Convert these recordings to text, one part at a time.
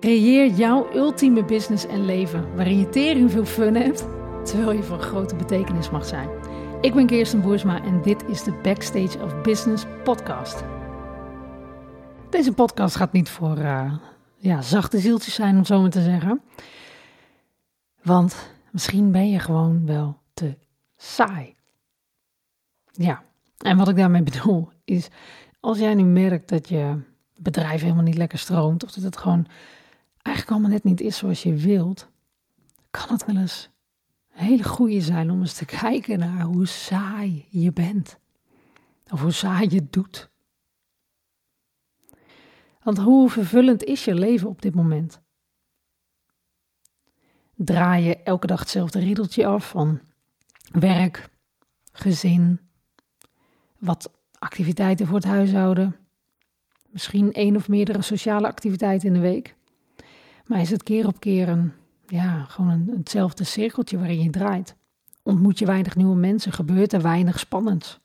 Creëer jouw ultieme business en leven waarin je tering veel fun hebt, terwijl je van grote betekenis mag zijn. Ik ben Kirsten Boersma en dit is de Backstage of Business podcast. Deze podcast gaat niet voor uh, ja, zachte zieltjes zijn, om zo maar te zeggen. Want misschien ben je gewoon wel te saai. Ja, en wat ik daarmee bedoel is, als jij nu merkt dat je bedrijf helemaal niet lekker stroomt, of dat het gewoon eigenlijk allemaal net niet is zoals je wilt, kan het wel eens een hele goede zijn om eens te kijken naar hoe saai je bent. Of hoe saai je doet. Want hoe vervullend is je leven op dit moment? Draai je elke dag hetzelfde riedeltje af van werk, gezin, wat activiteiten voor het huishouden, misschien één of meerdere sociale activiteiten in de week. Maar is het keer op keer een, ja, gewoon een, hetzelfde cirkeltje waarin je draait? Ontmoet je weinig nieuwe mensen? Gebeurt er weinig spannends?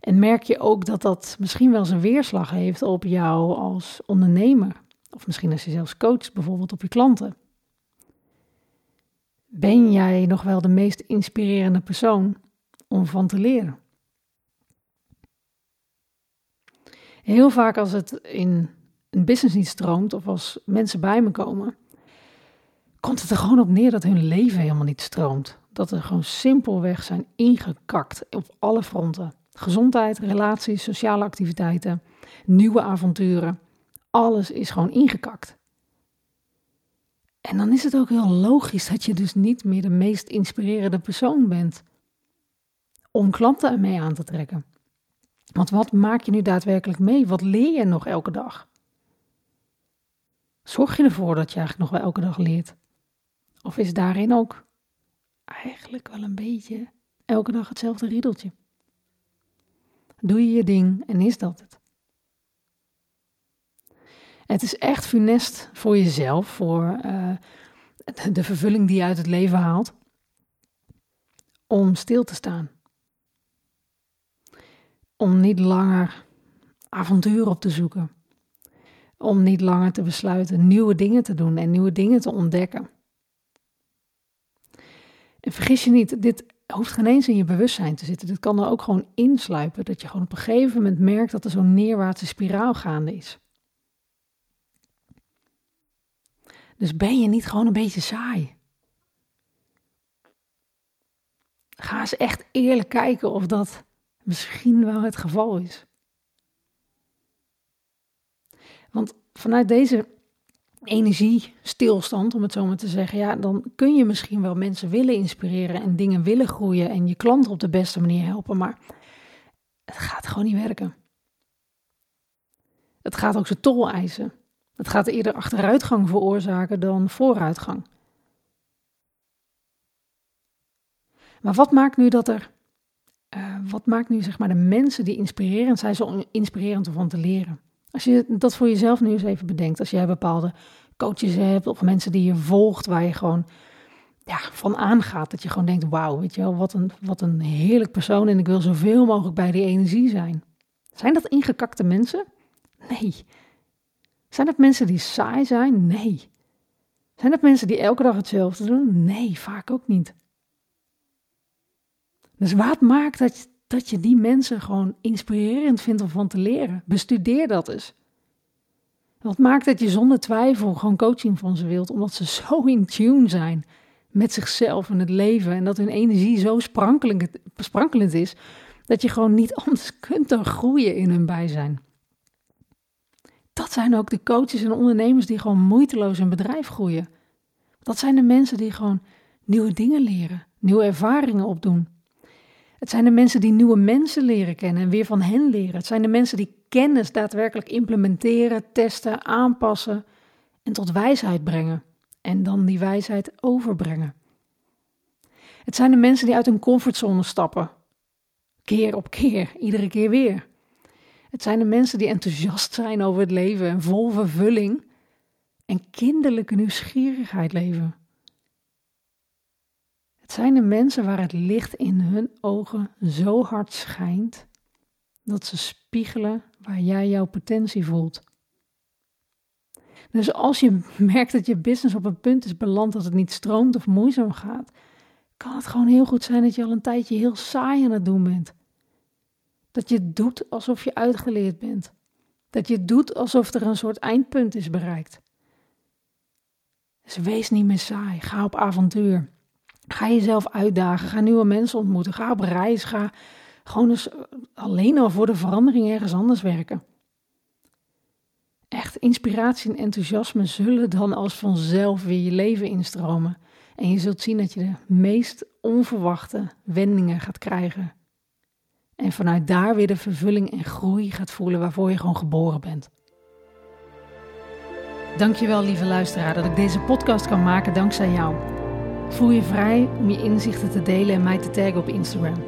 En merk je ook dat dat misschien wel zijn weerslag heeft op jou als ondernemer? Of misschien als je zelfs coacht, bijvoorbeeld op je klanten. Ben jij nog wel de meest inspirerende persoon om van te leren? Heel vaak als het in een business niet stroomt of als mensen bij me komen, komt het er gewoon op neer dat hun leven helemaal niet stroomt. Dat er gewoon simpelweg zijn ingekakt op alle fronten. Gezondheid, relaties, sociale activiteiten, nieuwe avonturen. Alles is gewoon ingekakt. En dan is het ook heel logisch dat je dus niet meer de meest inspirerende persoon bent om klanten ermee aan te trekken. Want wat maak je nu daadwerkelijk mee? Wat leer je nog elke dag? Zorg je ervoor dat je eigenlijk nog wel elke dag leert? Of is daarin ook eigenlijk wel een beetje elke dag hetzelfde riedeltje? Doe je je ding en is dat het? Het is echt funest voor jezelf, voor uh, de vervulling die je uit het leven haalt, om stil te staan. Om niet langer avontuur op te zoeken om niet langer te besluiten nieuwe dingen te doen en nieuwe dingen te ontdekken. En vergis je niet, dit hoeft geen eens in je bewustzijn te zitten. Dit kan er ook gewoon insluipen. Dat je gewoon op een gegeven moment merkt dat er zo'n neerwaartse spiraal gaande is. Dus ben je niet gewoon een beetje saai? Ga eens echt eerlijk kijken of dat misschien wel het geval is. Want vanuit deze energiestilstand, om het zo maar te zeggen, ja, dan kun je misschien wel mensen willen inspireren en dingen willen groeien en je klanten op de beste manier helpen, maar het gaat gewoon niet werken. Het gaat ook zijn tol eisen. Het gaat eerder achteruitgang veroorzaken dan vooruitgang. Maar wat maakt nu dat er, uh, wat maakt nu zeg maar de mensen die inspirerend zijn, zo inspirerend om van te leren? Als je dat voor jezelf nu eens even bedenkt, als jij bepaalde coaches hebt of mensen die je volgt, waar je gewoon ja, van aangaat, dat je gewoon denkt, wauw, weet je wel, wat een, wat een heerlijk persoon en ik wil zoveel mogelijk bij die energie zijn. Zijn dat ingekakte mensen? Nee. Zijn dat mensen die saai zijn? Nee. Zijn dat mensen die elke dag hetzelfde doen? Nee, vaak ook niet. Dus wat maakt dat, dat je die mensen gewoon inspirerend vindt om van te leren. Bestudeer dat eens. Wat maakt dat je zonder twijfel gewoon coaching van ze wilt, omdat ze zo in tune zijn met zichzelf en het leven en dat hun energie zo sprankelend, is, dat je gewoon niet anders kunt dan groeien in hun bijzijn. Dat zijn ook de coaches en ondernemers die gewoon moeiteloos een bedrijf groeien. Dat zijn de mensen die gewoon nieuwe dingen leren, nieuwe ervaringen opdoen. Het zijn de mensen die nieuwe mensen leren kennen en weer van hen leren. Het zijn de mensen die kennis daadwerkelijk implementeren, testen, aanpassen en tot wijsheid brengen. En dan die wijsheid overbrengen. Het zijn de mensen die uit hun comfortzone stappen. Keer op keer, iedere keer weer. Het zijn de mensen die enthousiast zijn over het leven en vol vervulling en kinderlijke nieuwsgierigheid leven. Het zijn de mensen waar het licht in hun ogen zo hard schijnt dat ze spiegelen waar jij jouw potentie voelt. Dus als je merkt dat je business op een punt is beland dat het niet stroomt of moeizaam gaat, kan het gewoon heel goed zijn dat je al een tijdje heel saai aan het doen bent. Dat je doet alsof je uitgeleerd bent. Dat je doet alsof er een soort eindpunt is bereikt. Dus wees niet meer saai. Ga op avontuur. Ga jezelf uitdagen. Ga nieuwe mensen ontmoeten. Ga op reis. Ga gewoon eens alleen al voor de verandering ergens anders werken. Echt, inspiratie en enthousiasme zullen dan als vanzelf weer je leven instromen. En je zult zien dat je de meest onverwachte wendingen gaat krijgen. En vanuit daar weer de vervulling en groei gaat voelen waarvoor je gewoon geboren bent. Dankjewel lieve luisteraar dat ik deze podcast kan maken dankzij jou. Voel je vrij om je inzichten te delen en mij te taggen op Instagram.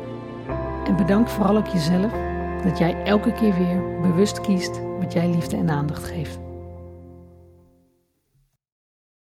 En bedank vooral ook jezelf dat jij elke keer weer bewust kiest wat jij liefde en aandacht geeft.